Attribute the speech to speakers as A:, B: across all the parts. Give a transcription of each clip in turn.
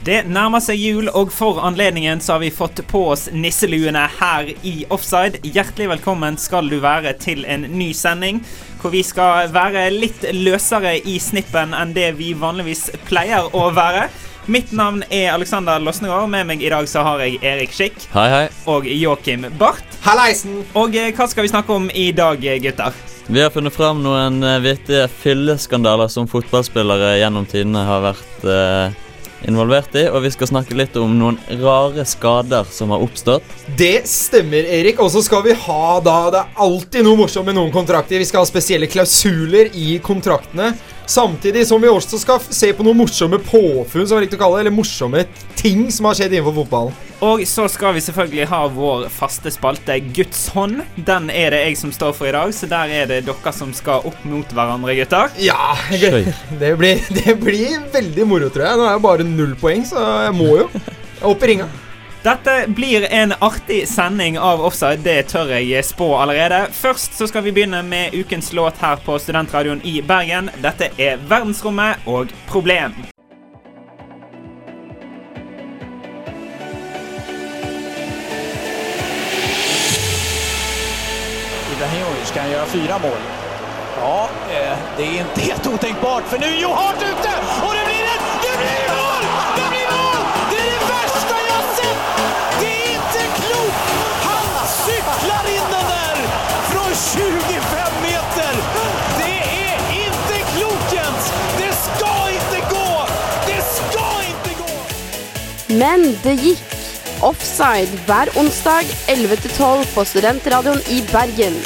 A: Det
B: nærmer seg jul, og for anledningen så har vi fått på oss nisseluene her i Offside. Hjertelig velkommen skal du være til en ny sending, hvor vi skal være litt løsere i snippen enn det vi vanligvis pleier å være. Mitt navn er Alexander Losnegård. Med meg i dag så har jeg Erik Skikk
C: Hei, hei.
B: og Joakim Barth.
D: Hallaisen!
B: Og eh, hva skal vi snakke om i dag, eh, gutter?
C: Vi har funnet fram noen eh, vittige fylleskandaler som fotballspillere gjennom tidene har vært eh, involvert i, og vi skal snakke litt om noen rare skader som har oppstått.
D: Det stemmer, Erik. Og så skal vi ha da Det er alltid noe morsomt med noen kontrakter. Vi skal ha spesielle klausuler i kontraktene. Samtidig som vi også skal se på noen morsomme påfunn, som vi liker å kalle det, eller morsomme ting som har skjedd innenfor fotballen.
B: Og så skal vi selvfølgelig ha vår faste spalte Guds hånd. Den er det jeg som står for i dag, så der er det dere som skal opp mot hverandre, gutter.
D: Ja, det blir, det blir veldig moro, tror jeg. Nå er jeg bare null poeng, så jeg må jo. Jeg er i ringa.
B: Dette blir en artig sending av Offside, det tør jeg spå allerede. Først så skal vi begynne med ukens låt her på Studentradioen i Bergen. Dette er Verdensrommet og Problem.
E: Ibrahimovic kan göra fyra mål. Ja, eh, det är inte helt otänkbart för nu är jo hardt ute 25 meter! Det er ikke klokt! Det skal ikke gå! Det skal ikke gå!
F: Men det gikk. Offside hver onsdag 11-12 på Studentradioen i Bergen.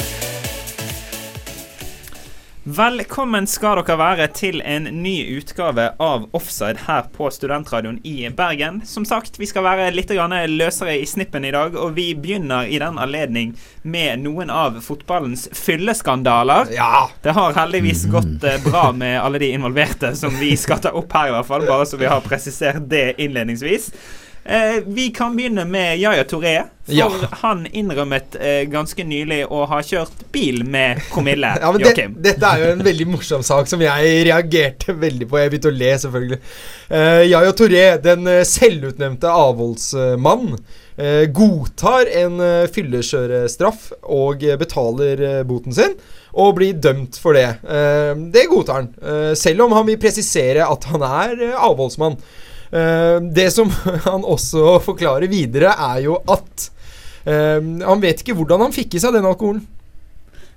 B: Velkommen skal dere være til en ny utgave av Offside her på Studentradioen i Bergen. Som sagt, vi skal være litt løsere i snippen i dag, og vi begynner i den anledning med noen av fotballens fylleskandaler.
D: Ja.
B: Det har heldigvis gått eh, bra med alle de involverte, som vi skal ta opp her, i hvert fall. Bare så vi har presisert det innledningsvis. Eh, vi kan begynne med Yaya Toré. For
D: Ja.
B: han innrømmet eh, ganske nylig å ha kjørt bil med promille.
D: Ja, men det, Dette er jo en veldig morsom sak som jeg reagerte veldig på. Jeg begynte å le, selvfølgelig. Uh, Yaya Toré, den eh, selvutnevnte avholdsmann, eh, godtar en uh, fyllekjørestraff og betaler eh, boten sin. Og blir dømt for det. Eh, det godtar han. selv om han vil presisere at han er avholdsmann. Eh, det som han også forklarer videre, er jo at eh, han vet ikke hvordan han fikk i seg den alkoholen.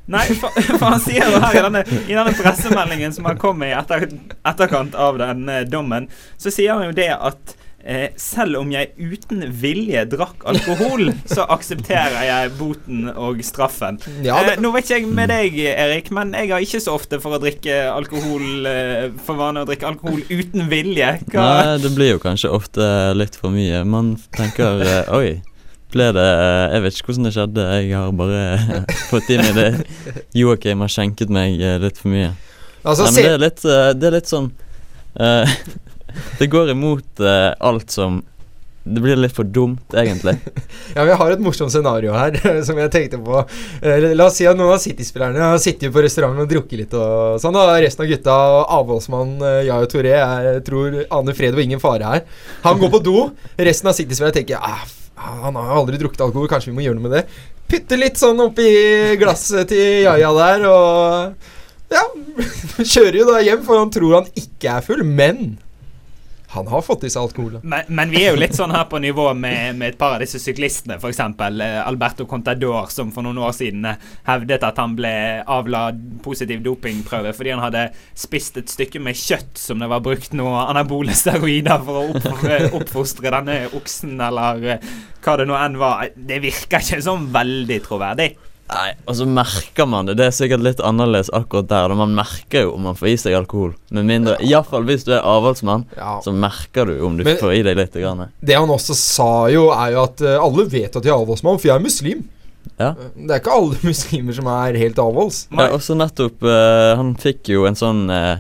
B: Nei, for, han sier jo her i denne, i denne pressemeldingen som har kommet i etter, etterkant av den eh, dommen, så sier han jo det at eh, selv om jeg uten vilje drakk alkohol, så aksepterer jeg boten og straffen.
D: Ja, det-
B: eh, nå vet ikke jeg med deg, Erik, men jeg har ikke så ofte for å drikke alkohol eh, For vane å drikke alkohol uten vilje. Hva
C: Nei, det blir jo kanskje ofte litt for mye. Man tenker eh, Oi, ble det eh, Jeg vet ikke hvordan det skjedde. Jeg har bare fått inn i det. Joakim har skjenket meg eh, litt for mye.
D: Altså,
C: Nei, men det er litt, eh, det er litt sånn eh, Det går imot uh, alt som Det blir litt for dumt, egentlig.
D: Ja, vi har et morsomt scenario her som jeg tenkte på. Eh, La oss si at noen av City-spillerne har sittet på restauranten og drukket litt og sånn. Og resten av gutta og avholdsmann eh, Toré Touré jeg tror aner fred og ingen fare her. Han går på do. Resten av City-spillerne tenker ah, han har aldri drukket alkohol, kanskje vi må gjøre noe med det. Putte litt sånn oppi glasset til Jaja der og Ja, kjører jo da hjem, for han tror han ikke er full, men han har fått i seg alkohol.
B: Men, men vi er jo litt sånn her på nivå med, med et par av disse syklistene, f.eks. Alberto Contador, som for noen år siden eh, hevdet at han ble avla positiv dopingprøve fordi han hadde spist et stykke med kjøtt som det var brukt noe anabole steroider for å oppfostre, oppfostre denne oksen, eller eh, hva det nå enn var. Det virker ikke sånn veldig troverdig.
C: Nei, Og så merker man det. Det er sikkert litt annerledes akkurat der. da Man merker jo om man får i seg alkohol. Med mindre Iallfall hvis du er avholdsmann,
D: Ja.
C: så merker du om du
D: Men-
C: får i deg litt. Grann.
D: Det han også sa jo, er jo at eh, alle vet at jeg er avholdsmann, for jeg er muslim.
C: Ja.
D: Det er ikke alle muslimer som er helt avholds.
C: Ja, og så nettopp uh, Han fikk jo en sånn uh,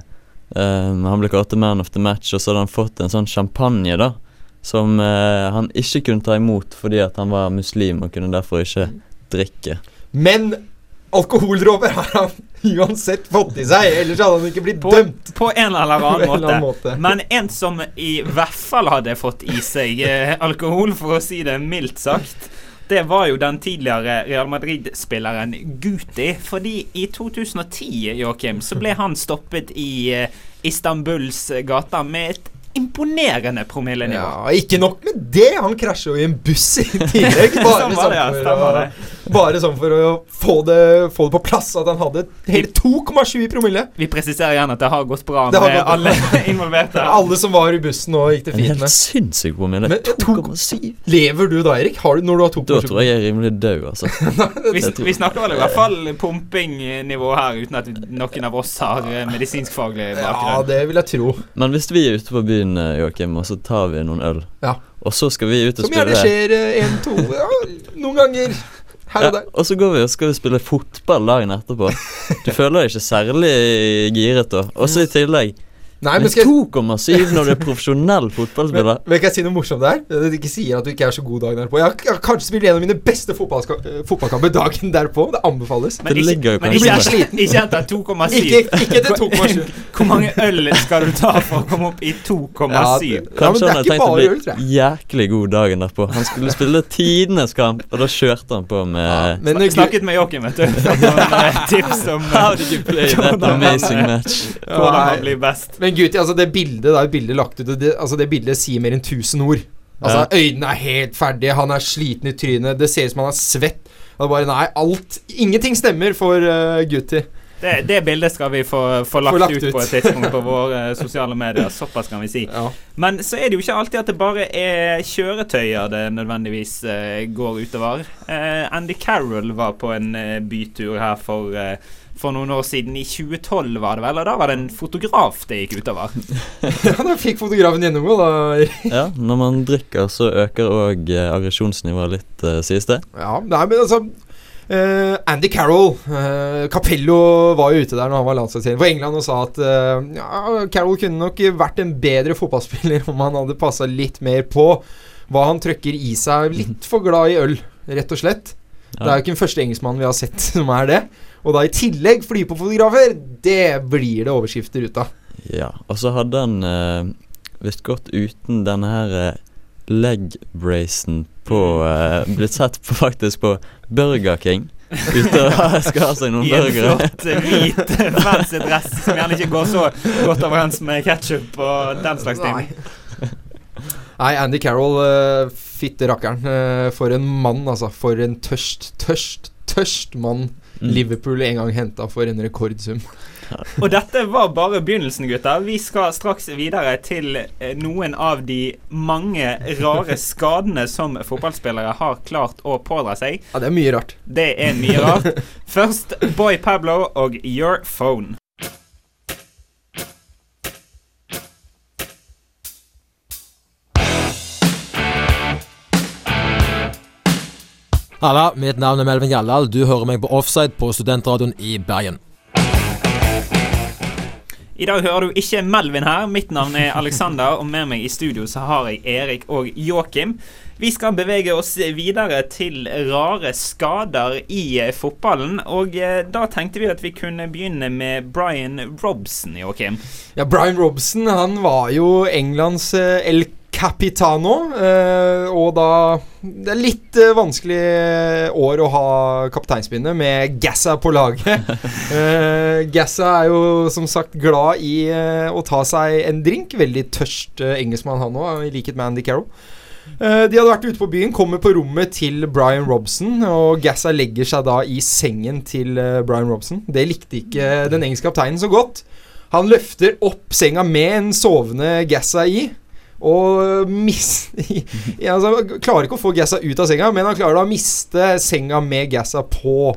C: eh, Han ble kalt man of the match, og så hadde han fått en sånn champagne, da. Som uh, han ikke kunne ta imot fordi at han var muslim og kunne derfor ikke drikke.
D: Men alkoholdråper har han uansett fått i seg, ellers hadde han ikke blitt
B: På,
D: dømt.
B: på en eller
D: annen,
B: annen
D: en
B: måte.
D: måte.
B: Men en som i hvert fall hadde fått i seg eh, alkohol, for å si det mildt sagt, det var jo den tidligere Real Madrid-spilleren Guti. Fordi i 2010, Joakim, så ble han stoppet i eh, Istanbuls gater med et imponerende promillenivå.
D: Ja, ikke nok med det, han krasja jo i en buss i tillegg. Bare,
B: sånn, var det, ja, stemmer det.
D: Bare sånn for å få det, få det på plass at han hadde hele 2,7 i promille.
B: Vi presiserer gjerne at det har gått bra med
D: gått
B: alle involverte.
D: Alle som var i bussen og gikk det fint med.
C: helt sinnssyk promille.
D: Men jeg tok-
C: 2,7.
D: Lever du da, Erik? Har du, når du har 2,7?
C: Da tror jeg jeg er rimelig død, altså.
B: Vi, vi snakker vel i hvert fall pumpingnivå her, uten at noen av oss har medisinskfaglig bakgrunn.
D: Ja, det vil jeg tro.
C: Men hvis vi er ute på byen, eh, Joakim, og så tar vi noen øl,
D: Ja.
C: og så skal vi ut og
D: Som gjerne
C: spille
D: skjer én, to ja, Noen ganger her og der.
C: Og så går vi og skal vi spille fotball dagen etterpå. Du føler deg ikke særlig giret da. Og så i tillegg
D: Nei,
C: Men
D: men skal jeg
C: 2,7 når du er profesjonell fotballspiller?
D: Men, men kan jeg si noe morsomt der? Det ikke sier at du ikke er så god dagen derpå. Jeg har, jeg har kanskje spilt en av mine beste eh, fotballkamper dagen derpå. Det anbefales.
B: Men
C: Det
B: ikke,
C: ligger jo
B: men
C: kanskje
B: ikke, ikke etter 2,7.
D: Ikke, ikke til 2,7.
B: Hvor mange øl skal du ta for å komme opp i 2,7?
D: Ja, det- Ja, men
C: Kanskje han hadde tenkt å
D: bare øl,
C: bli jæklig god dagen derpå. Han skulle spille tidenes kamp, og da kjørte han på med
D: Men eh,
B: Snakket med Joakim, vet du. Noen eh, tips om eh,
C: How did you play that
B: Hvordan
C: amazing
B: eh,
C: match?
B: hvordan han blir best.
D: Men gutti, altså det bildet Det er bildet lagt ut det, Altså det bildet sier mer enn 1000 ord. Altså Øynene er helt ferdige, han er sliten i trynet, det ser ut som han er svett. Og det bare Nei, alt Ingenting stemmer for uh, Gutti.
B: Det, det bildet skal vi få, få lagt,
D: lagt
B: ut,
D: ut.
B: på et tidspunkt på våre eh, sosiale medier. Såpass kan vi si.
D: Ja.
B: Men så er det jo ikke alltid at det bare er kjøretøyer det nødvendigvis uh, går utover. Uh, Andy Carroll var på en uh, bytur her for, for noen år siden. I 2012 var det vel, og da var det en fotograf det gikk utover.
D: ja, da fikk fotografen gjennomgå, da.
C: Ja, når man drikker, så øker òg aggresjonsnivået litt, sies det.
D: Ja, nei, men altså eh, Andy Carroll Uh, Capello var jo ute der når han var landslagstrener for England og sa at uh, ja, Carroll kunne nok vært en bedre fotballspiller om han hadde passa litt mer på hva han trøkker i seg. Litt for glad i øl, rett og slett. Det er jo ikke den første engelskmannen vi har sett som er det. Og da i tillegg fly på fotografer, det blir det overskrifter ut av.
C: Ja, og så hadde han uh, visst gått uten denne her eh, leg-bracen på uh, Blitt sett på faktisk på Burger King. Ute og skal ha seg noen
B: I en
C: burgere.
B: flott, eh, hvit, eh, fancy dress som gjerne ikke går så godt overens med ketsjup og den slags ting.
D: Nei, Andy Carroll, uh, fitte rakkeren. Uh, for en mann, altså. For en tørst, tørst, tørst mann
C: Mm.
D: Liverpool en gang henta for en rekordsum.
B: Og dette var bare begynnelsen, gutter. Vi skal straks videre til eh, noen av de mange rare skadene som fotballspillere har klart å pådra seg.
D: Ja, det er mye rart.
B: Det er mye rart. Først Boy Pablo og Your Phone.
G: Halla, mitt navn er Melvin Gjallal. Du hører meg på Offside på Studentradioen i Bergen.
B: I dag hører du ikke Melvin her. Mitt navn er Alexander, og med meg i studio så har jeg Erik og Joakim. Vi skal bevege oss videre til rare skader i eh, fotballen. Og eh, da tenkte vi at vi kunne begynne med Brian Robson, Joakim.
D: Ja, Brian Robson han var jo Englands elk. El Capitano. eh, og da Det er litt eh, vanskelig år å ha kapteinspinnet med Gassa på laget. Eh, Gassa er jo som sagt glad i å ta seg en drink. Veldig tørst engelskmann han òg, i likhet med Andy Carroll. De hadde vært ute på byen, kommer på rommet til Brian Robson, og Gassa legger seg da i sengen til Brian Robson. Det likte ikke den engelske kapteinen så godt. Han løfter opp senga med en sovende Gassa i. Og mis ja, altså, Klarer ikke å få Gassa ut av senga, men han klarer da å miste senga med Gassa på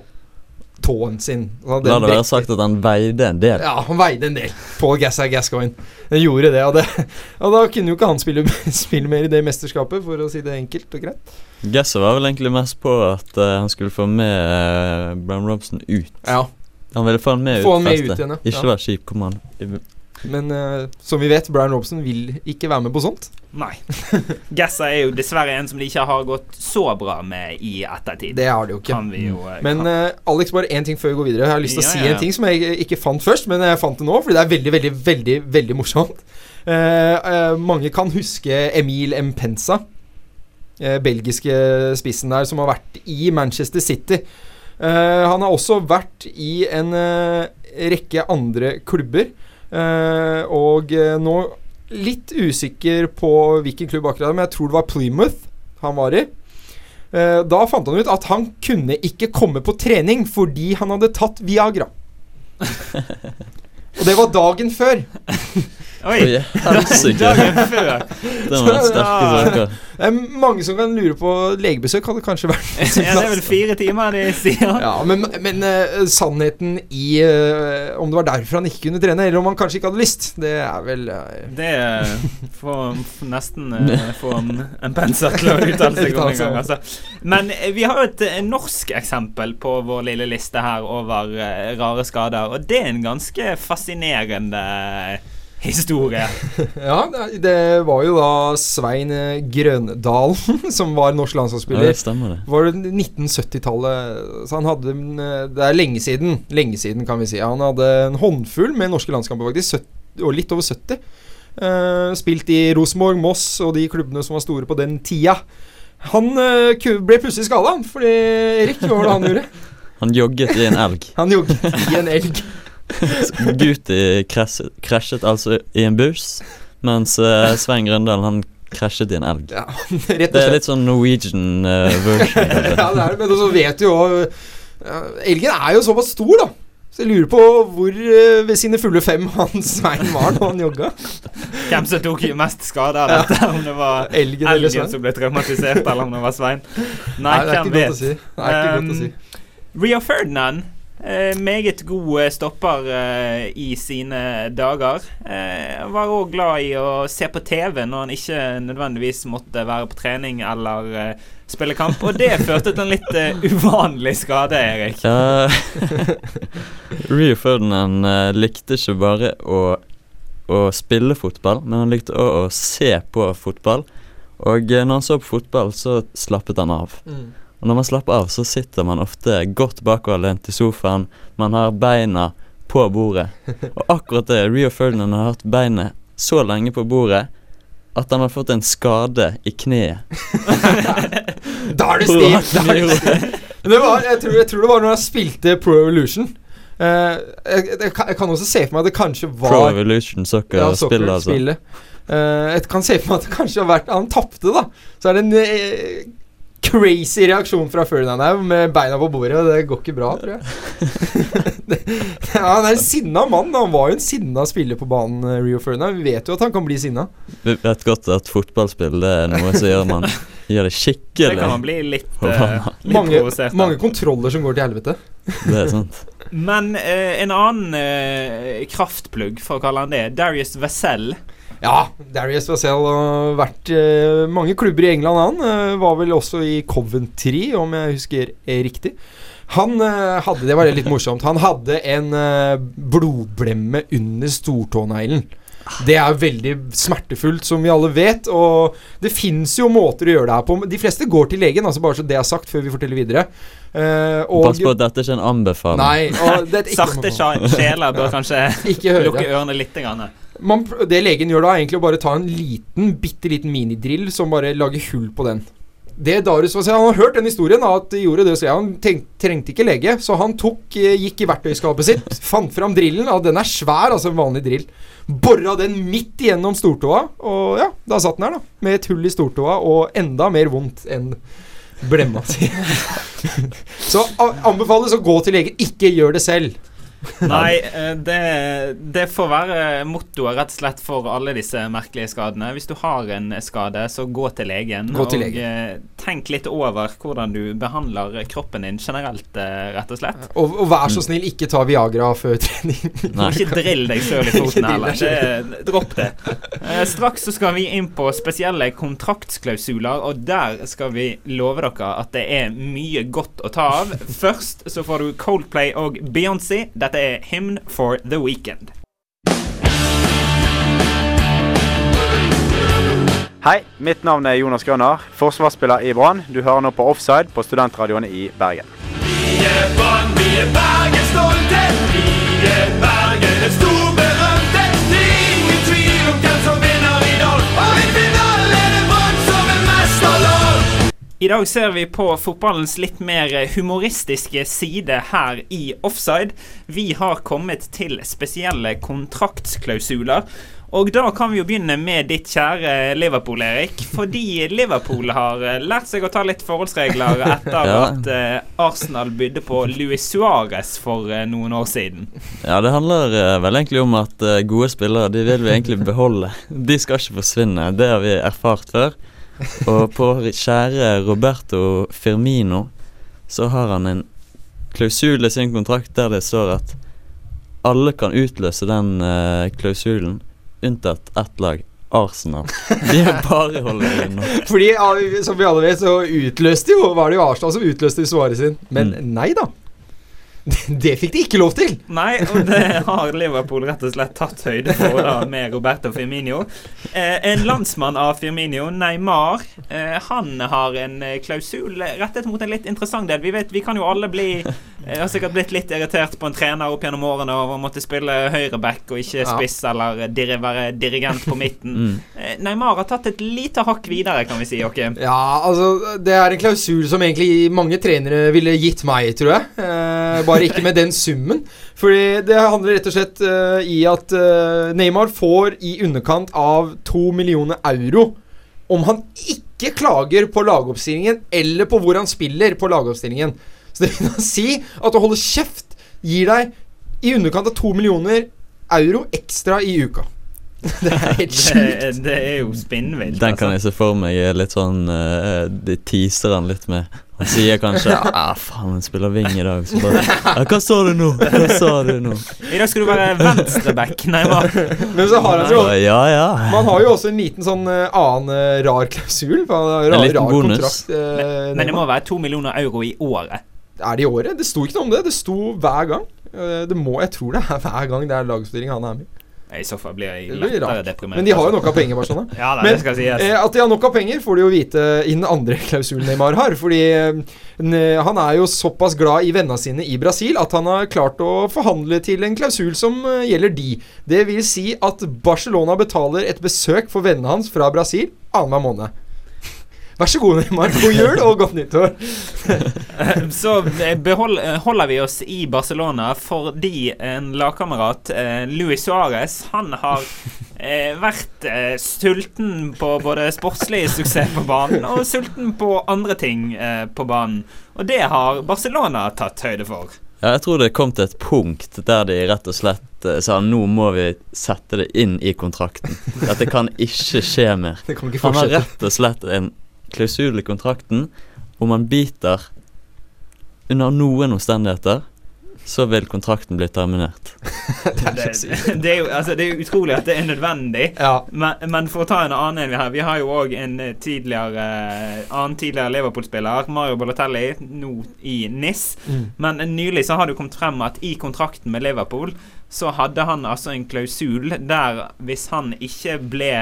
D: tåen sin. Så den
C: La det være sagt at han veide en del.
D: ja, han veide en del på Gassa Gascoigne. Han gjorde det og, det, og da kunne jo ikke han spille, spille mer i det mesterskapet, for å si det enkelt og greit.
C: Gassa var vel egentlig mest på at uh, han skulle få med uh, Brown Robson ut.
D: Ja,
C: Han ville få han med
D: Få
C: ut
D: han med ut igjen, ja.
C: Ikke
D: Ja.
C: være kjip, kom han.
D: Men uh, som vi vet, Brian Robson vil ikke være med på sånt.
B: Nei. Gassa er jo dessverre en som de ikke har gått så bra med i ettertid.
D: Det har de jo ikke.
B: kan vi jo eh,
D: Men eh, Alex, bare én ting før vi går videre. Jeg har lyst til å si
B: ja, ja.
D: en ting som jeg ikke fant først, men jeg fant det nå, fordi det er veldig, veldig, veldig veldig morsomt. Mange kan huske Emil Mpensa. eh, belgiske spissen der, som har vært i Manchester City. Han har også vært i en rekke andre klubber. Eh, og eh, nå litt usikker på hvilken klubb akkurat, men jeg tror det var Plymouth han var i. Eh, da fant han ut at han kunne ikke komme på trening fordi han hadde tatt Viagra. Og det var dagen før.
B: Oi!
C: Oi, helsike. Det var sterke saker.
D: Det er mange som kan lure på Legebesøk hadde kanskje vært
B: Ja, det er vel fire timer de sier.
D: Ja, men, men uh, sannheten i uh, om det var derfor han ikke kunne trene, eller om han kanskje ikke hadde lyst, det er vel uh,
B: Det får nesten få en, en penser til å uttale seg om en gang. Altså. Men vi har jo et norsk eksempel på vår lille liste her over rare skader, og det er en ganske fascinerende historie.
D: Ja, det, var jo da Svein eh, Grøndalen som var norsk
C: Ja, det stemmer, det.
D: var det 1970-tallet Så han hadde eh, Det er lenge siden. Lenge siden, kan vi si. Han hadde en håndfull med norske landskamper, faktisk. 70, og litt over 70. Uh, spilt i Rosenborg, Moss og de klubbene som var store på den tida. Han uh, ble plutselig skada, fordi Erik, hva var det han gjorde?
C: Han jogget i en elg.
D: Han jogget i en elg.
C: Guti krasjet, krasjet altså i en buss, mens uh, Svein Grøndal han krasjet i en elg.
D: Ja, rett og
C: Det er litt sånn Norwegian uh, version.
D: ja, det er det, men så vet du jo uh, Elgen er jo såpass stor, da. Så jeg lurer på hvor uh, ved sine fulle fem han Svein var når han jogga.
B: Hvem som tok mest skade av dette? Om det var
D: Elgen
B: elgen som ble traumatisert, eller om det var Svein? Nei,
D: Nei, det er
B: hvem
D: ikke godt
B: vet.
D: å si. Det er ikke godt å si.
B: Um, Rio Ferdinand, meget god eh, stopper eh, i sine dager. Eh, var òg glad i å se på TV når han ikke nødvendigvis måtte være på trening eller eh, spille kamp. Og det førte til en litt eh, uvanlig skade, Erik.
C: Uh, Rio Ferdinand eh, likte ikke bare å, å spille fotball, men han likte òg å se på fotball. Og eh, når han så på fotball, så slappet han av.
D: Mm.
C: Og når man slapper av, så sitter man ofte godt bakoverlent i sofaen. Man har beina på bordet. Og akkurat det, Rio Ferdinand har hatt beinet så lenge på bordet at han har fått en skade i kneet.
D: Da er det stiv! Det var, jeg, tror, jeg tror det var når han spilte Pro Evolution. Uh, jeg, jeg, kan- jeg kan også se for meg at det kanskje var
C: Pro Evolution Soccer
D: ja,
C: altså.
D: soccer-spillet. Eh, jeg kan se for meg at det kanskje har vært Han tapte, da. Så er det en eh, crazy reaksjon fra Ferdinand her med beina på bordet. og Det går ikke bra, tror jeg. ja, han er en sinna mann. Han var jo en sinna spiller på banen, eh, Rio Ferdinand. Vi vet jo at han kan bli sinna.
C: Vi vet godt at fotballspill det er noe som gjør man gjør det
B: Det kan man bli litt,
C: uh,
B: litt
D: Mange,
B: provosert av.
D: mange kontroller som går til helvete.
C: Det er sant.
B: Men uh, en annen uh, kraftplugg, for å kalle han det, Darius Vassell.
D: Ja, Darius Vassell har vært uh, mange klubber i England, han. Uh, var vel også i Coventry, om jeg husker eh, riktig. Han uh, hadde Det var litt morsomt. Han hadde en blodblemme under stortåneglen. Det er veldig smertefullt, som vi alle vet. Og det fins jo måter å gjøre det her på. De fleste går til legen, altså bare så det er sagt, før vi forteller videre. Uh, og
C: Pass på at dette ikke er en anbefaling.
D: Nei, og det er ikke
B: Sarte sjeler bør kanskje
D: Ikke høre.
B: lukke ørene litt. Grann.
D: man, det legen gjør da, er egentlig å bare ta en liten, bitte liten minidrill som bare lager hull på den. Det Darius var Han har hørt den historien, at de gjorde det, så han tenk, trengte ikke lege. Så han tok, eh, gikk i verktøyskapet sitt, fant fram drillen. Og den er svær, altså en vanlig drill. Bora den midt igjennom stortåa, og ja, da satt den her, da. Med et hull i stortåa, og enda mer vondt enn blemma si. så anbefales å gå til legen. Ikke gjør det selv.
B: Nei, eh, det, det får være mottoet rett og slett for alle disse merkelige skadene. Hvis du har en skade, så gå til legen.
D: Gå til
B: og eh, tenk litt over hvordan du behandler kroppen din generelt, eh, rett og slett.
D: Og, og vær så snill, ikke ta Viagra før trening.
C: Nei.
B: Ikke drill deg sjøl i foten heller. Det, dropp det. Straks så skal vi inn på spesielle kontraktsklausuler, og der skal vi love dere at det er mye godt å ta av. Først så får du Coldplay og Beyoncé. Dette er Hymn for the Weekend.
G: Hei, mitt navn er Jonas Grønner, forsvarsspiller i Brann. Du hører nå på Offside på studentradioene i Bergen.
B: I dag ser vi på fotballens litt mer humoristiske side her i Offside. Vi har kommet til spesielle kontraktsklausuler. Og da kan vi jo begynne med ditt kjære Liverpool, Erik. Fordi Liverpool har eh, lært seg å ta litt forholdsregler etter
C: Ja.
B: at eh, Arsenal bydde på Luis Suárez for eh, noen år siden.
C: Ja, det handler vel egentlig om at gode spillere, de vil vi egentlig beholde. De skal ikke forsvinne. Det har vi erfart før. Og på kjære Roberto Firmino så har han en klausul i sin kontrakt der det står at alle kan utløse den uh, klausulen, unntatt ett lag. Arsenal. De er bare holder.
D: Fordi, som vi alle vet, så utløste jo Var det jo Arsenal som utløste Suárez sin. Men nei da. Det fikk de ikke lov til!
B: Nei, og det har Liverpool rett og slett tatt høyde for da med Roberto Firmino. Eh, en landsmann av Firmino, Neymar, eh, han har en eh, klausul rettet mot en litt interessant del. Vi vet, vi kan jo alle bli eh, Har sikkert blitt litt irritert på en trener opp gjennom årene over å måtte spille høyreback og ikke
D: Ja.
B: eller være dirigent på midten.
C: Mm.
B: Eh, Neymar har tatt et lite hakk videre, kan vi si. Okay?
D: Ja, altså Det er en klausul som egentlig mange trenere ville gitt meg, tror jeg. Eh, bare ikke med den summen. Fordi det handler rett og slett eh, i at eh, Neymar får i underkant av to millioner euro om han ikke klager på lagoppstillingen eller på hvor han spiller på lagoppstillingen. Så det vil da si at å holde kjeft gir deg i underkant av to millioner euro ekstra i uka. Det er helt
B: Det,
D: sjukt.
B: det er jo spinnvilt.
C: Den kan
B: altså.
C: jeg se for meg er litt sånn uh, De teaser han litt med. Han sier kanskje Ja, faen, han spiller wing i dag. Så bare ja, Hva sa du nå? Hva sa du nå?
B: I dag skal du være venstreback, Neymar.
D: Men så har han jo
C: ja, ja.
D: Man har jo også en liten sånn eh, annen eh, rar klausul.
C: En liten
D: rar
C: bonus.
D: kontrakt. uh,
B: Men det må være to millioner euro i året.
D: Er det i året? Det sto ikke noe om det. Det sto hver gang. Eh, Det må, jeg tror det er hver gang det er lagoppstilling han er med.
B: I så fall blir jeg lettere deprimert.
D: Men de har jo nok av penger, Barcelona.
B: Ja, da,
D: Men,
B: det skal si,
D: yes. at de har nok av penger, får de jo vite i den andre klausulen Neymar har. Fordi eh, han er jo såpass glad i vennene sine i Brasil at han har klart å forhandle til en klausul som eh, gjelder de. Det vil si at Barcelona betaler et besøk for vennene hans fra Brasil annenhver måned. Vær så god, Neymar. God jul og godt nyttår.
B: Så eh, behold, eh, holder vi oss i Barcelona fordi en lagkamerat, eh, Luis Suárez, han har eh, vært eh, sulten på både sportslig suksess på banen og sulten på andre ting eh, på banen. Og det har Barcelona tatt høyde for.
C: Ja, jeg tror det kom til et punkt der de rett og slett eh, sa nå må vi sette det inn i kontrakten. Dette kan ikke skje mer.
D: Det kan ikke
C: Han har
D: fortsette.
C: rett og slett en klausul i kontrakten om han biter under noen omstendigheter, så vil kontrakten bli terminert.
B: Det, det, er jo, altså, det er jo utrolig at det er nødvendig.
D: Ja.
B: Men, men for å ta en annen en vi har Vi har jo òg en eh, tidligere eh, annen tidligere Liverpool-spiller, Mario Balotelli, nå i NIS.
D: Mm.
B: Men nylig så har det kommet frem at i kontrakten med Liverpool så hadde han altså en klausul der hvis han ikke ble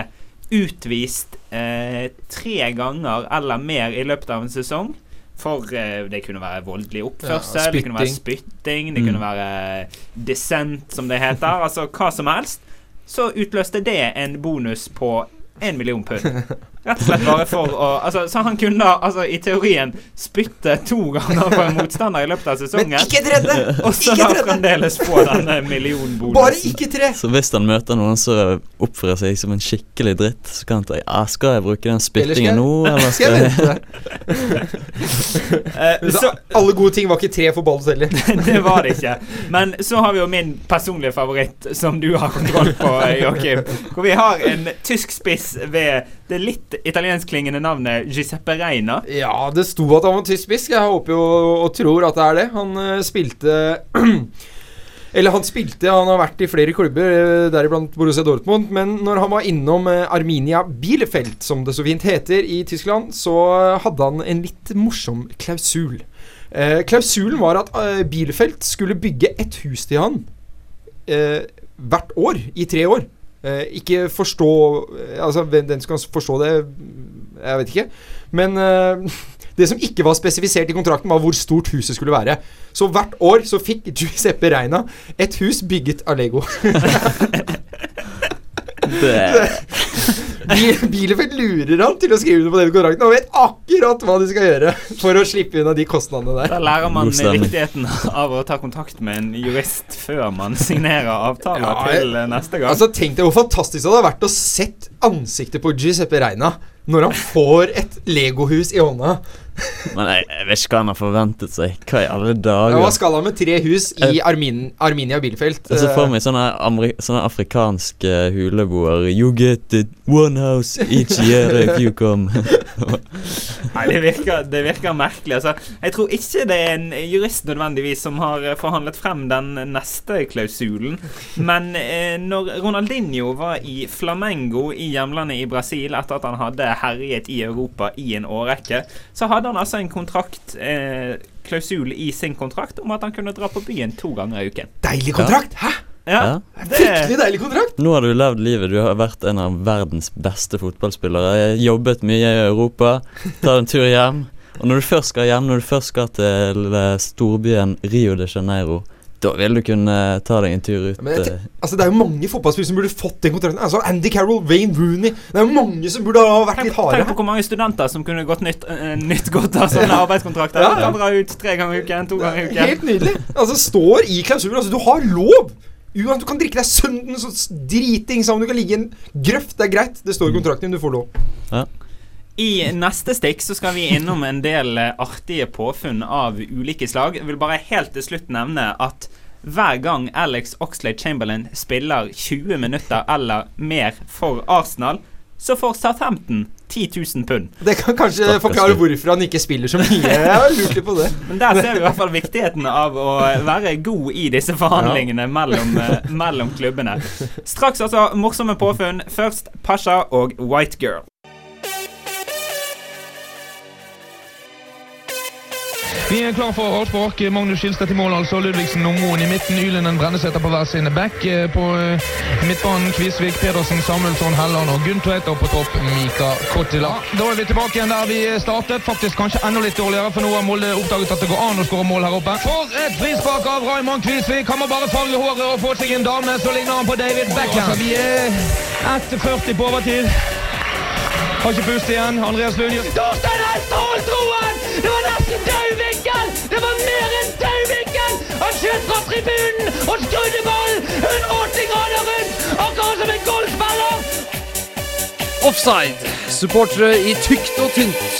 B: utvist eh, tre ganger eller mer i løpet av en sesong for eh, det kunne være voldelig oppførsel,
D: Ja,
B: det kunne være
D: spytting.
B: det
D: Mm.
B: kunne være dissent, som det heter. Altså hva som helst. Så utløste det en bonus på én million pund. Rett og slett bare for å altså, Så han kunne altså, i teorien spytte to ganger på en motstander i løpet av sesongen.
D: Men ikke tredje!
B: Og så
D: Ikke
B: da
D: tredje!
B: fremdeles få denne
D: Bare ikke tre!
C: Så hvis han møter noen som oppfører seg som en skikkelig dritt, så kan han ta ja, Skal jeg bruke den spyttingen nå, eller
D: Skal jeg?
B: Eh, så,
D: Alle gode ting var ikke tre for Balotelli.
B: det var det ikke. Men så har vi jo min personlige favoritt, som du har kontroll på, Joakim. Hvor vi har en tysk spiss ved det litt italienskklingende navnet Giuseppe Reina.
D: Ja, det sto at han var tysk. Jeg håper jo og tror at det er det. Han eh, spilte Eller han spilte, han har vært i flere klubber, eh, deriblant Borussia Dortmund. Men når han var innom eh, Arminia Bielefeld, som det så fint heter i Tyskland, så hadde han en litt morsom klausul. Eh, klausulen var at Bielefeld skulle bygge et hus til han eh, hvert år i tre år. Eh, ikke forstå eh, Altså, den som kan forstå det, jeg vet ikke. Men eh, det som ikke var spesifisert i kontrakten, var hvor stort huset skulle være. Så hvert år så fikk Giuseppe Reina et hus bygget av Lego.
C: Det,
D: Bielefeld lurer han til å skrive under på den kontrakten. og vet akkurat hva de skal gjøre for å slippe unna de kostnadene der.
B: Da lærer man viktigheten av å ta kontakt med en jurist før man signerer avtaler
D: Ja,
B: til eh, neste gang.
D: Altså Tenk deg hvor fantastisk det hadde vært å sett ansiktet på Giuseppe Reina når han får et legohus i hånda.
C: Men jeg, jeg vet ikke hva han har forventet seg. Hva i alle dager?
D: hva skal han med tre hus i Armin, Arminia Bielefeld?
C: Jeg ser for meg sånne, sånne afrikanske huleboere. You get it one house each year if you come.
B: Nei, det virker, det virker merkelig. Altså, jeg tror ikke det er en jurist nødvendigvis som har eh, forhandlet frem den neste klausulen. Men eh, når Ronaldinho var i Flamengo i hjemlandet i Brasil etter at han hadde herjet i Europa i en årrekke, så hadde han altså en kontrakt eh, klausul i sin kontrakt om at han kunne dra på byen to ganger i uken.
D: Deilig kontrakt! Hæ?
B: Ja,
C: Ja.
D: Fryktelig deilig kontrakt!
C: Nå har du levd livet. Du har vært en av verdens beste fotballspillere. Jeg har jobbet mye i Europa. Ta en tur hjem. Og når du først skal hjem, når du først skal til eh, storbyen Rio de Janeiro, da vil du kunne ta deg en tur ut.
D: Men jeg
C: eh,
D: altså Det er jo mange fotballspillere som burde fått den kontrakten. Altså Andy Carroll, Wayne Rooney Det er jo mange som burde ha vært
B: Tenk,
D: litt harde
B: tenk på hvor mange studenter som kunne gått nytt, uh, nytt godt av sånne arbeidskontrakter.
D: Ja,
B: Du
D: ja.
B: kan dra ut tre ganger i uken, to ganger i uken.
D: Helt nydelig. Altså Står i klausulen. Altså Du har lov! Uansett, Du kan drikke deg sønden så driting sammen. Du kan ligge i en grøft. Det er greit. Det står i kontrakten din. Du får lov.
B: I neste stikk så skal vi innom en del eh, artige påfunn av ulike slag. Jeg vil bare helt til slutt nevne at hver gang Alex Oxlade Chamberlain spiller 20 minutter eller mer for Arsenal, så får Southampton 10 000 pund.
D: Det kan kanskje
C: Stakkars
D: forklare hvorfor han ikke spiller så mye. Jeg har lurt litt på det.
B: Men der ser vi i hvert fall viktigheten av å være god i disse forhandlingene mellom, eh, mellom klubbene. Straks altså morsomme påfunn. Først Pasha og White Girl.
H: Vi er klar for avspark. Magnus Skilstad i mål, altså. Ludvigsen og Moen i midten. Ylenden Brenneseter på hver sin back. Eh, På eh, midtbanen Kvisvik, Pedersen, Samuelsson, Helland og Gunn Og på topp Mika Kottila. Da er vi tilbake igjen der vi startet. Faktisk kanskje enda litt dårligere, for nå har Molde oppdaget at det går an å skåre mål her oppe. For et frispark av Raymond Kvisvik! Han må bare farge håret og få seg en dame, så ligner han på David Beckham. Altså, vi er 1,40 på overtid. Har ikke pust igjen. Andreas Lund Torstein Hestholt Roen! Det var tribunen og skrudde ballen 180 grader rundt! Akkurat som en golfspiller!
I: Offside. Supportere i tykt og tynt.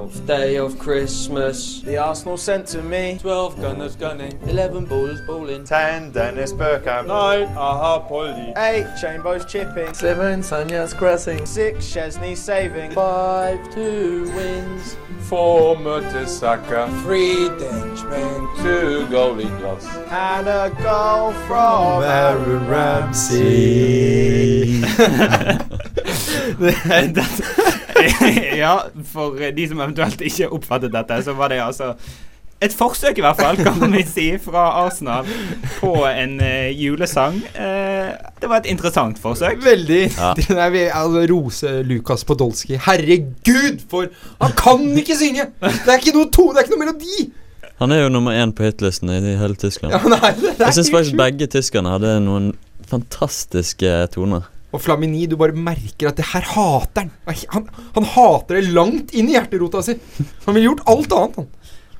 J: 12th
I: day of Christmas.
E: The Arsenal sent to me.
I: 12 gunners gunning, 11 ballers balling.
G: 10 Dennis Burkham.
E: 9 Aha Polly. 8 Chambo's chipping.
I: 7 Sanya's crossing.
E: 6 Chesney saving.
I: 5 2 wins.
J: 4 Mertesacker.
I: 3 Denchman.
J: 2 goalie gloves,
E: And a goal from
D: Aaron Ramsey.
B: ja, for de som eventuelt ikke oppfattet dette, så var det altså et forsøk, i hvert fall, kan vi si, fra Arsenal på en uh, julesang. Uh, det var et interessant forsøk.
D: Veldig.
C: Ja.
D: Nei, vi altså, rose Lukas Podolsky. Herregud, for Han kan ikke synge! Det er ikke noe tone, det er ikke noe melodi!
C: Han er jo nummer én på hitlisten i hele Tyskland.
D: Ja, nei, er
C: Jeg syns faktisk begge tyskerne hadde noen fantastiske toner.
D: Og Flamini, du bare merker at det her hater han. han. Han hater det langt inn i hjerterota si. Han ville gjort alt annet, han.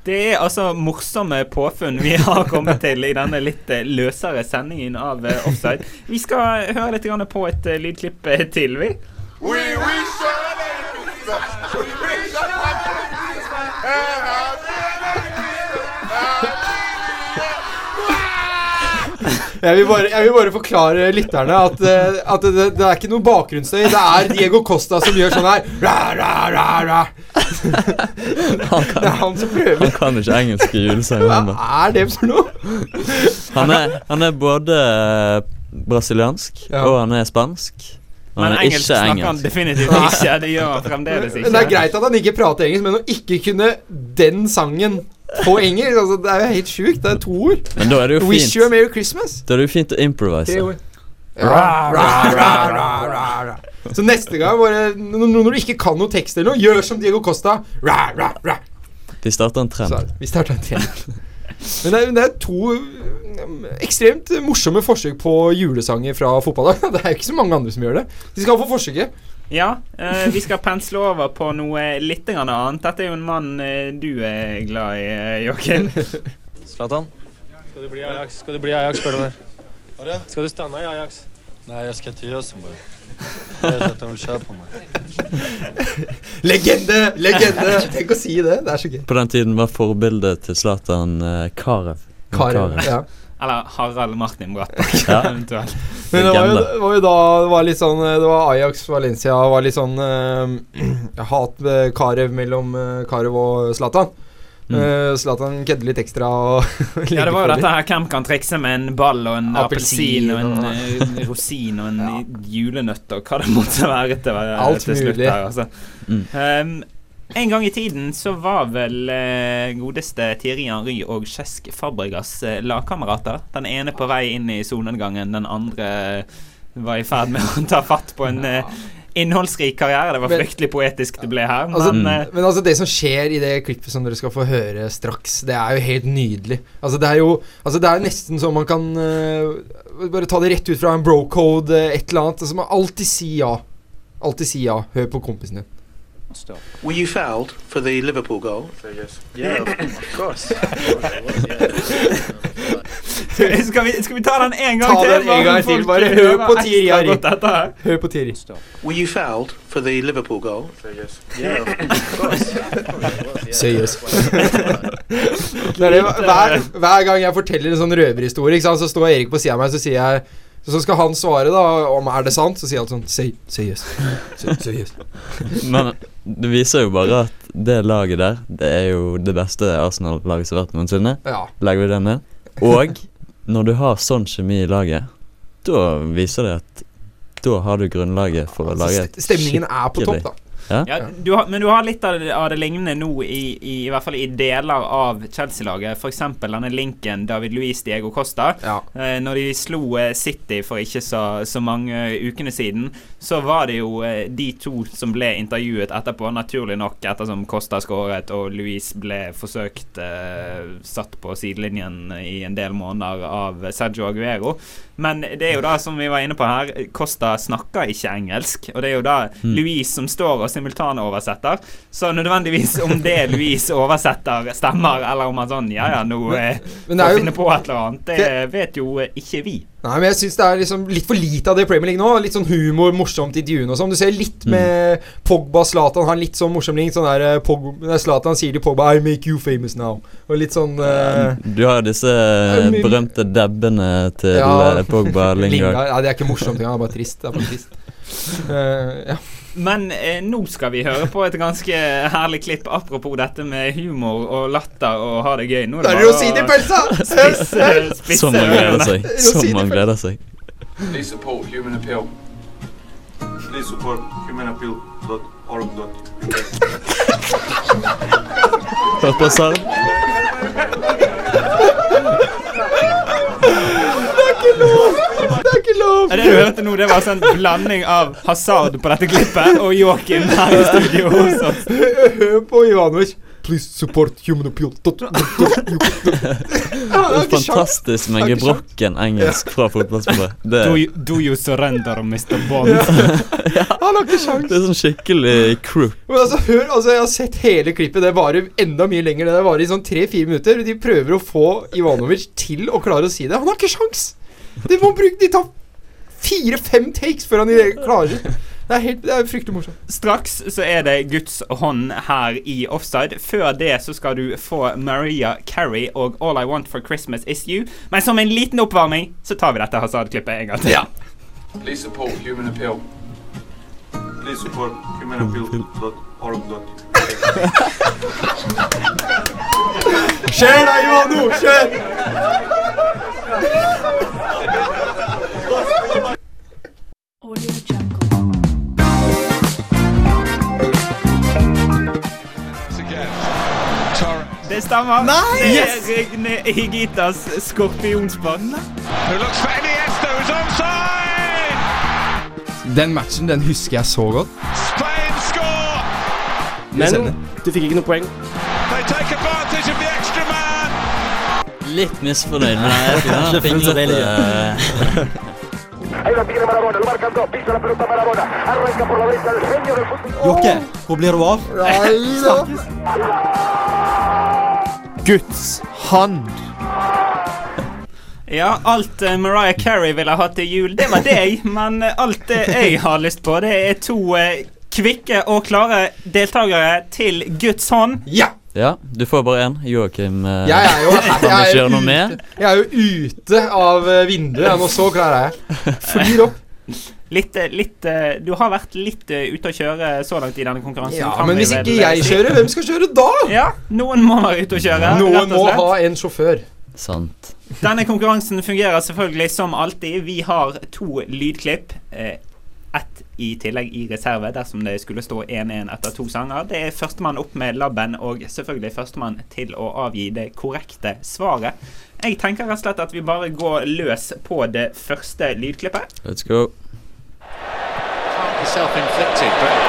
B: Det er altså morsomme påfunn vi har kommet til i denne litt eh, løsere sendingen av eh, Offside. Vi skal høre litt på et eh, lydklipp til, vi.
A: We wish you a
D: Jeg vil bare, jeg vil bare forklare lytterne at, eh, at det, det er ikke noe bakgrunnsstøy. Det er Diego Costa som gjør sånn her. Ra, ra, ra, ra.
C: Han
D: Det er han som prøver.
C: han kan ikke engelske julesanger.
D: Hva er det for noe?
C: Han er, han er både eh, brasiliansk
D: Ja.
C: og han er spansk.
B: Men
C: han er
B: engelsk snakker han definitivt ikke. Det gjør han fremdeles ikke.
D: Men det er greit at han ikke prater engelsk, men å ikke kunne den sangen på engelsk altså, Det er jo helt sjukt. Det er to ord.
C: Men da er det jo
D: Wish you a
C: fint
D: Merry Christmas.
C: Da er det jo fint å improvise.
D: Ra, ra, ra, ra, ra, ra. Så neste gang, bare, når, når du ikke kan noe tekst eller noe, gjør som Diego Costa. Ra, ra, ra.
C: Vi starter en trend.
D: Så. Vi starter en trend. Men det er, det er to um, ekstremt morsomme forsøk på julesanger fra fotballag. Det er jo ikke så mange andre som gjør det. De skal få forsøket.
B: Ja, eh, vi skal pensle over på noe litt annet. Dette er jo en mann eh, du er glad i, eh, Joakim.
K: Zlatan?
L: Skal du bli Ajax, Skal du bli Ajax spør du meg. Skal du stanna i Ajax?
K: Nej, jag ska till Rosenborg. Jeg vet att de kjøre på meg.
D: Legende! Legende! Tenk å si det. Det er så gøy.
C: På den tiden var forbildet til Zlatan uh, Karev.
D: Karev. Ja.
B: Eller Harald Martin Brattbakk,
C: Ja.
B: eventuelt.
D: Men det var, jo, det var jo da det var litt sånn Det var Ajax Valencia var litt sånn uh, Hat med Karev mellom uh, Karev og Zlatan.
C: Mm.
D: uh, Zlatan kødder litt ekstra og
B: Ja, det var jo dette her Hvem kan trikse med en ball og en
D: Appelsin
B: og en eh, rosin og en julenøtt og hva det måtte være til,
D: Alt
B: til slutt
D: mulig.
B: her, altså.
C: Mm.
B: Um, en gang i tiden så var vel eh, godeste Thierry Henry og Kjesk Fabregas eh, lagkamerater. Den ene på vei inn i solnedgangen, den andre var i ferd med å ta fatt på en eh, innholdsrik karriere. Det var
D: Men-
B: fryktelig poetisk det ble her,
D: Altså,
B: men eh,
D: Men altså det som skjer i det klippet som dere skal få høre straks, det er jo helt nydelig. Altså Det er jo Altså det er nesten så man kan uh, Bare ta det rett ut fra en bro-code, eh, et eller annet. Altså Man alltid si ja. Alltid si ja. Hør på kompisen din.
M: Were you fouled for the Liverpool goal?
G: Yes.
M: Yeah, of course.
B: skal, vi, skal vi ta den en gang
D: Ta
B: til?
D: den en gang til, bare hør på
B: Tiri, her?
D: Hør på Tiri.
M: Were you fouled for the Liverpool goal?
G: Yes.
M: Yeah, of course.
D: Det er hver, hver gang jeg forteller en sånn røverhistorie, så står Erik på sida av meg, så sier jeg så skal han svare da om er det sant, så sier han sånn «Say- say yes. Say, say yes.
C: Men det viser jo bare at det laget der, det er jo det beste Arsenal-laget som har vært noensinne.
D: Ja.
C: Legger vi det ned. Og når du har sånn kjemi i laget, da viser det at da har du grunnlaget for å
D: Altså,
C: lage et skikkelig
D: Stemningen er på topp, da.
C: Ja.
B: Ja, du har, men du har litt av det, av det lignende nå i, i, i hvert fall i deler av Chelsea-laget. F.eks. denne linken David Luiz Diego Costa.
D: Ja.
B: Eh, når de slo eh, City for ikke så, så mange ukene siden, så var det jo eh, de to som ble intervjuet etterpå, naturlig nok ettersom Costa skåret og Luiz ble forsøkt eh, satt på sidelinjen i en del måneder av Sergio Aguero. Men det er jo da, som vi var inne på her, Costa snakker ikke engelsk. Og det er jo da
C: Mm.
B: Louise som står og simultanoversetter. Så nødvendigvis om det Louise oversetter, stemmer, eller om han sånn Ja ja, nå eh,
D: Men det jo-
B: finne på et eller annet, det vet jo ikke vi.
D: Nei, men jeg syns det er liksom litt for lite av det i Premier League nå. Litt sånn humor, morsomt intervjuene og sånn. Du ser litt med Pogba Zlatan har en litt sånn morsom link. Sånn der eh, Zlatan sier til Pogba 'I make you famous now'. Og litt sånn uh,
C: Du har disse berømte dabbene til
D: Ja.
C: eh, Pogba Lingard.
D: Lingard. Ja, det er ikke morsomt engang. Det er bare trist. Det er bare trist. Uh, ja.
B: Men eh, nå skal vi høre på et ganske herlig klipp apropos dette med humor og latter og ha det gøy. Nå er
D: Det bare å
B: Spisse, spisse
C: Som man gleder seg. Som man gleder seg.
J: Please support Human Appeal. Please support humanappeal.org.uk.
C: Hør på sang.
D: Det er ikke lov! Det er ikke lov!
B: Ja, Det du hørte nå, det var sånn blanding av hasard på dette klippet og Joakim her i studio hos oss.
D: Hør på Ivanovic. Please support human appeal. Dot- dot- dot- dot- Ja, det er ikke sjans.
C: Fantastisk med gebrokken engelsk fra fotballspillet.
B: Do you, do you surrender, Mr. Bond?
D: Han har ikke sjans.
C: det er sånn skikkelig crook.
D: Men altså, hør, altså, Jeg har sett hele klippet. Det varer enda mye lenger. Det varer i sånn tre-fire minutter. De prøver å få Ivanovic til å klare å si det. Han har ikke sjans! De må bruke De tar fire-fem takes før han klarer. Det er, helt, det er fryktelig morsomt.
B: Straks så er det Guds hånd her i offside. Før det så skal du få Maria Carey og All I Want for Christmas Is You. Men som en liten oppvarming så tar vi dette hasardklippet en gang til.
J: Please support Human Appeal. Please support humanappeal.org.uk.
D: Skjer det, Ivano! Skjer!
B: Det stemmer.
A: Nei!
B: Det er
A: Yes!
B: Regne Higitas skorpionspann.
A: Who looks for Iniesta, who's offside!
N: Den matchen den husker jeg så godt. Men
O: du fikk ikke noe poeng.
C: Litt misfornøyd med
O: det. Jeg så deilig. Jokke, hvor blir du av?
N: Guds hand.
B: Ja, alt eh, Mariah Carey ville hatt til jul, det var deg. Men eh, alt jeg har lyst på, det er to eh, kvikke og klare deltakere til Guds hånd.
D: Ja!
C: Ja, du får bare én. Joakim eh,
D: Jeg er jo, jeg er
C: noe
D: ute,
C: med.
D: jeg er jo ute av eh, vinduet. Jeg nå så klar er jeg. Flyr opp.
B: Litt, eh, litt eh, Du har vært litt eh, ute å kjøre så langt i denne konkurransen.
D: Ja,
B: kan
D: men
B: vi
D: hvis
B: vel,
D: ikke jeg
B: si.
D: kjører, hvem skal kjøre da?
B: Ja, noen må være ute å kjøre.
D: Noen
B: rett og
D: må
B: slett.
D: ha en sjåfør.
C: Sant.
B: Denne konkurransen fungerer selvfølgelig som alltid. Vi har to lydklipp. Eh, ett i tillegg i reserve dersom det skulle stå 1-1 etter to sanger. Det er førstemann opp med labben og selvfølgelig førstemann til å avgi det korrekte svaret. Jeg tenker rett og slett at vi bare går løs på det første lydklippet.
C: Let's go.
A: Self-inflicted, but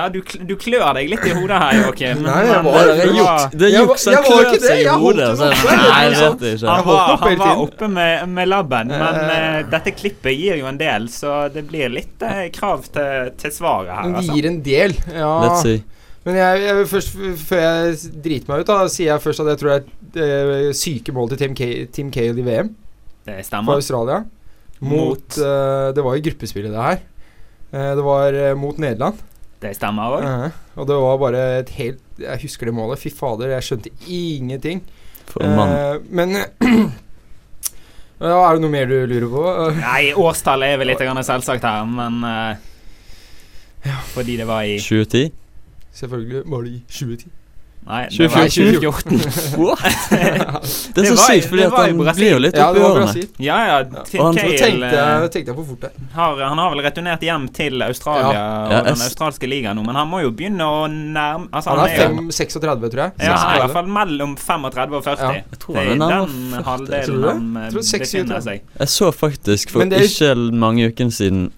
B: Ja, du, du klør deg litt i hodet her, Joakim.
D: Nei, jeg var-
B: men
C: Det er juks.
B: var-
C: Det er
D: Jeg var-
C: juks. Han
D: jeg var
C: klør
D: ikke det,
C: seg i hodet. Nei, jeg vet det ikke.
B: Han var, han var oppe med, med labben, men
D: Eh.
B: eh, dette klippet gir jo en del, så det blir litt uh, krav til, til svaret her. Altså.
D: Det gir en del. Ja.
C: Let's see.
D: Men jeg, jeg først, før jeg driter meg ut, da sier jeg først at jeg tror det er eh, syke mål til Tim, Tim Cale i VM
B: Det
D: for. Australia. Mot,
B: Mot-
D: uh, Det var jo gruppespillet, det her. Uh, det var uh, mot Nederland.
B: Det stemmer òg.
D: Eh, og det var bare et helt Jeg husker det målet. Fy fader, jeg skjønte ingenting.
C: For en mann.
D: Eh, men ja, Er det noe mer du lurer på?
B: Nei, årstallet er vel litt grann selvsagt her, men eh, Fordi det var i
C: 2010.
D: Selvfølgelig var det i 2010.
B: Nei, det var
C: 2014.
B: 2014.
C: What? Det er så sykt, fordi
B: det
C: at han blir jo litt oppi årene.
B: Ja, ja. Tim
C: Og han-
D: Nå tenkte jeg, tenkte jeg for fort der.
B: har, han har vel returnert hjem til Australia
D: Ja.
C: Ja,
B: og den australske ligaen nå, men han må jo begynne å nærme altså,
D: Han er
B: jo-
D: 5, 36, tror jeg.
B: Ja, i hvert fall mellom 35 og 40.
D: Ja.
C: Jeg tror
B: det
C: er
B: den halvdelen han eh,
D: Tror 26,
B: befinner seg.
C: Jeg så faktisk for
D: Men det
C: ikke mange ukene siden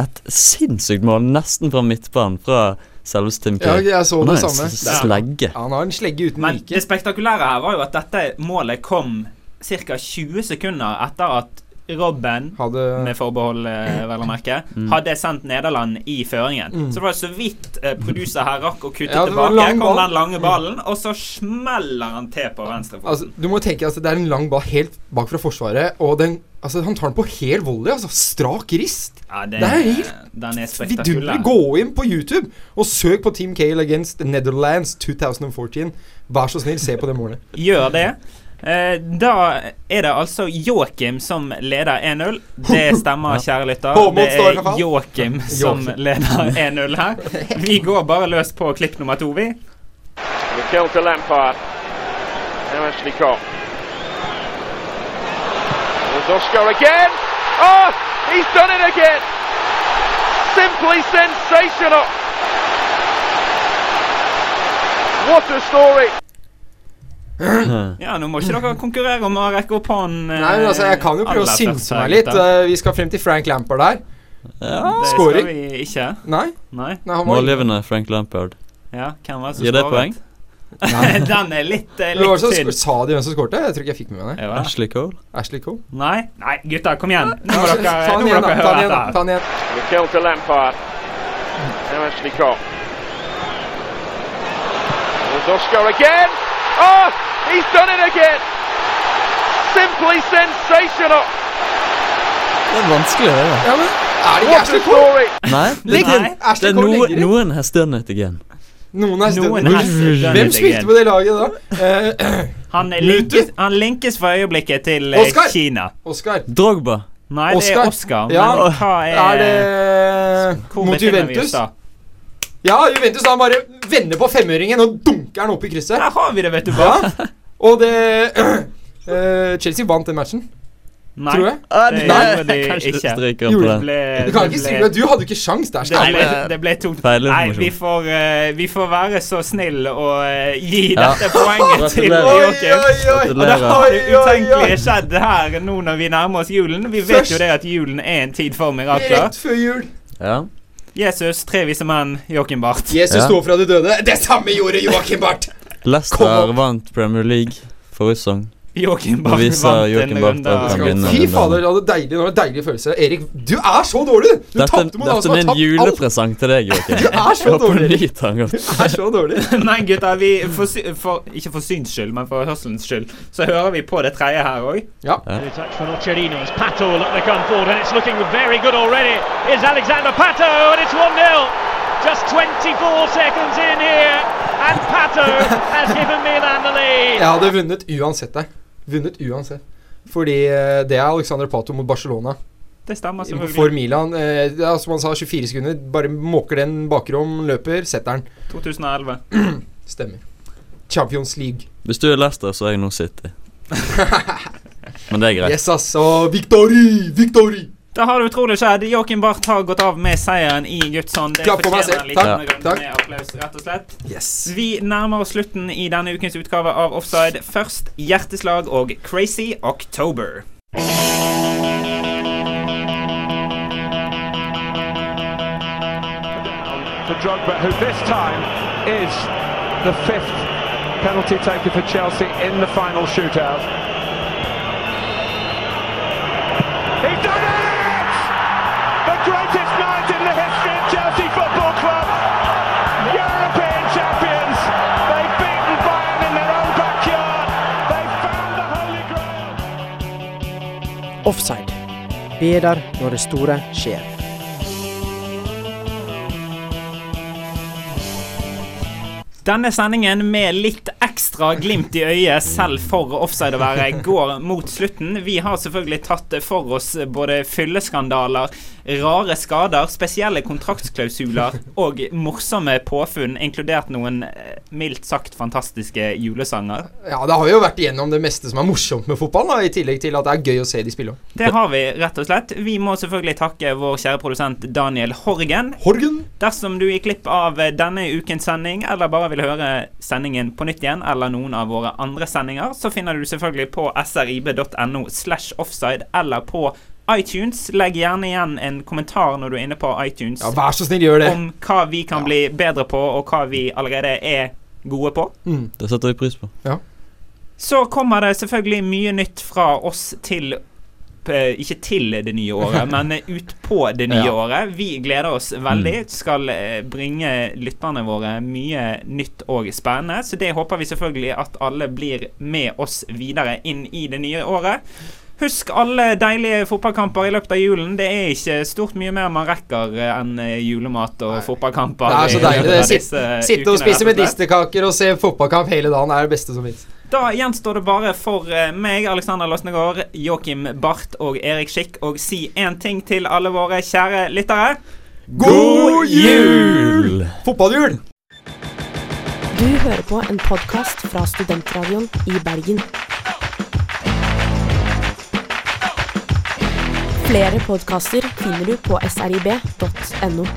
C: et sinnssykt mål nesten fra midtbanen fra selveste Tim
D: Ja, jeg så
C: Han
D: det samme.
C: slegge.
D: Ja, han har en slegge uten
B: Men
D: like.
B: det spektakulære her var jo at dette målet kom ca. 20 sekunder etter at Robben,
D: Hadde
B: med forbehold, eh, vel å merke,
D: Mm.
B: hadde sendt Nederland i føringen.
D: Mm.
B: Så det var så vidt eh, producer her rakk å kutte
D: Ja,
B: tilbake.
D: lang
B: Kom den lange
D: Mm.
B: ballen, og så smeller han til på venstrefoten.
D: Altså, du må tenke at det er en lang ball helt bak fra forsvaret, og den, altså, han tar den på hel volley. Altså, strak rist.
B: Ja, det,
D: det er helt
B: er
D: vidunderlig. Gå inn på YouTube og søk på Team Cale against Netherlands 2014. Vær så snill, se på det målet.
B: Gjør det. Eh, da er det altså Joakim som leder 1-0. Det stemmer, kjære lytter. Det er. Joakim som leder 1-0 her. Vi går bare løs på klipp nummer to, vi.
A: Mikel to Lampard. Now Ashley Cole. There's Oscar again. Oh, he's done it again. Simply sensational. What a story.
B: Ja, nå må ikke dere konkurrere om å rekke opp hånden. eh,
D: Nei, men altså, Jeg kan jo prøve å synse meg litt. Eh, Vi skal frem til Frank Lampard der.
B: Det
D: Scoring.
B: skal vi ikke.
D: Nei?
B: Nei.
D: Nei, han var
C: Målgivende Frank Lampard.
B: Ja, hvem var det som
C: Gir det
B: skåret?
C: poeng?
D: Nei.
B: Den er litt, eh,
D: Det var
B: litt
D: så,
B: tynn.
D: Sa de hvem som skårte? Jeg tror ikke jeg fikk med meg det.
B: Ja.
C: Ashley Cole.
D: Ashley Cole.
B: Nei, nei, gutter, kom igjen. Nå må
D: Ta
B: dere,
D: den
B: nå må
D: igjen, da.
B: dere
D: Ta
B: høre
D: den igjen, da.
B: dette.
D: Ta den igjen.
A: Mikel til Lampard. Now Ashley Cole. skal Oscar again. Oh, he's done it again. Simply sensational.
C: Det er vanskelig, det. da.
D: Ja, men er det ikke Ashley Cole?
C: Nei, det,
D: er,
C: det, det er
D: Cole
C: noe,
D: ligger i.
C: noen has done it again.
D: Noen er
B: Noen
D: støtte.
B: has
D: Hvem spilte på det laget da? Eh,
B: Han linkes, han linkes for øyeblikket til eh,
D: Oscar!
B: Kina.
D: Oscar.
C: Drogba.
B: Nei, det er Oscar.
D: Ja,
B: Men hva er,
D: er det mot Juventus?
B: Da?
D: Ja, Juventus han bare vender på femøringen og dunker den opp i krysset.
B: Der har vi det, vet du
D: Ja. Og det uh, Chelsea vant den matchen.
B: Nei,
D: Tror jeg.
B: det
D: Nei.
B: gjorde de
C: Kanskje
B: ikke.
C: stryker han på
D: Gjorde.
B: Ble-
D: Du kan
B: det
D: ikke
B: ble-
D: stryke Du hadde jo ikke sjans der.
B: Det ble, det ble tungt.
C: Feil
B: Nei, vi får, uh, vi får være så snill å uh, gi
C: Ja.
B: dette poenget til Joakim. Og det har det utenkelige skjedd her nå når vi nærmer oss julen. Vi vet jo det at julen er en tid for mirakler.
D: Rett før jul.
C: Ja.
B: Jesus, tre vise menn, Joakim Barth.
D: Jesus
C: Ja.
D: sto fra de døde. Det samme gjorde Joakim Barth.
C: Leicester vant Premier League forrige sesong.
B: Joakim
C: viser
B: vant en
C: Joakim Barth
B: runde.
C: at han
B: av-
C: vinner.
D: Fy fader, det var deilig, det var en deilig følelse. Erik, du er så dårlig! Du
C: Dette,
D: tapte mot han
C: dette
D: som
C: er
D: har
C: en
D: tapt alt.
C: julepresang til deg, Joakim.
D: Du er så dårlig.
C: du
D: er så dårlig.
B: Nei, gutter, vi for, for, ikke for syns skyld, men for hørselens skyld, så hører vi på det tredje her òg.
D: Ja.
P: Good touch from Nocerino as Pato look to come forward and it's looking very good already. Is Alexander Pato and it's 1-0. Just 24 seconds in here and Pato has given Milan the lead.
D: Jeg hadde vunnet uansett der. Vunnet uansett. Fordi eh, det er Alexander Pato mot Barcelona.
B: Det stemmer
D: For. Milan. Eh, ja, som han sa, 24 sekunder. Bare måker den bakrom, løper, setter den.
B: 2011.
D: Stemmer. Champions League.
C: Hvis du er Leicester, så er jeg nå City. Men det er greit.
D: Yes, ass. Og victory! Victory!
B: Da har det utrolig skjedd. Joakim Barth har gått av med seieren i Guds. Det fortjener
D: litt
B: en liten
D: Takk.
B: runde
D: Takk.
B: med applaus, rett og slett.
D: Yes.
B: Vi nærmer oss slutten i denne ukens utgave av Offside. Først Hjerteslag og Crazy October.
Q: for Drogba, who this time is the fifth penalty taken for Chelsea in the final shootout.
R: Offside. Der når det store skjer.
B: Denne sendingen med litt ekstra glimt i øyet selv for offside å være går mot slutten. Vi har selvfølgelig tatt for oss både fylleskandaler, rare skader, spesielle kontraktsklausuler og morsomme påfunn, inkludert noen eh, mildt sagt fantastiske julesanger.
D: Ja, det har jo vært igjennom det meste som er morsomt med fotball, da, i tillegg til at det er gøy å se de spille.
B: Det har vi, rett og slett. Vi må selvfølgelig takke vår kjære produsent Daniel Horgen.
D: Horgen?
B: Dersom du gikk glipp av denne ukens sending, eller bare vil høre sendingen på nytt igjen, eller noen av våre andre sendinger, så finner du selvfølgelig på srib.no slash offside, eller på iTunes. Legg gjerne igjen en kommentar når du er inne på iTunes.
D: Ja, vær så snill, gjør det.
B: Om hva vi kan bli bedre på, og hva vi allerede er gode på.
D: Mm.
C: Det setter vi pris på.
D: Ja.
B: Så kommer det selvfølgelig mye nytt fra oss til opp eh, Ikke til det nye året, men eh, ut på det nye
D: Ja.
B: året. Vi gleder oss veldig.
D: Mm.
B: Skal eh, bringe lytterne våre mye nytt og spennende. Så det håper vi selvfølgelig at alle blir med oss videre inn i det nye året. Husk alle deilige fotballkamper i løpet av julen. Det er ikke stort mye mer man rekker enn julemat og fotballkamper.
D: Det er så deilig. det.
B: av
D: Sitt-
B: disse
D: Sitte og spise medisterkaker og se fotballkamp hele dagen er det beste som fins.
B: Da gjenstår det bare for eh, meg, Alexander Låsnegård, Joakim Barth og Erik Skikk å si én ting til alle våre kjære lyttere.
D: God jul! Fotballjul!
F: Du hører på en podkast fra Studentradioen i Bergen. Flere podkaster finner du på srib.no.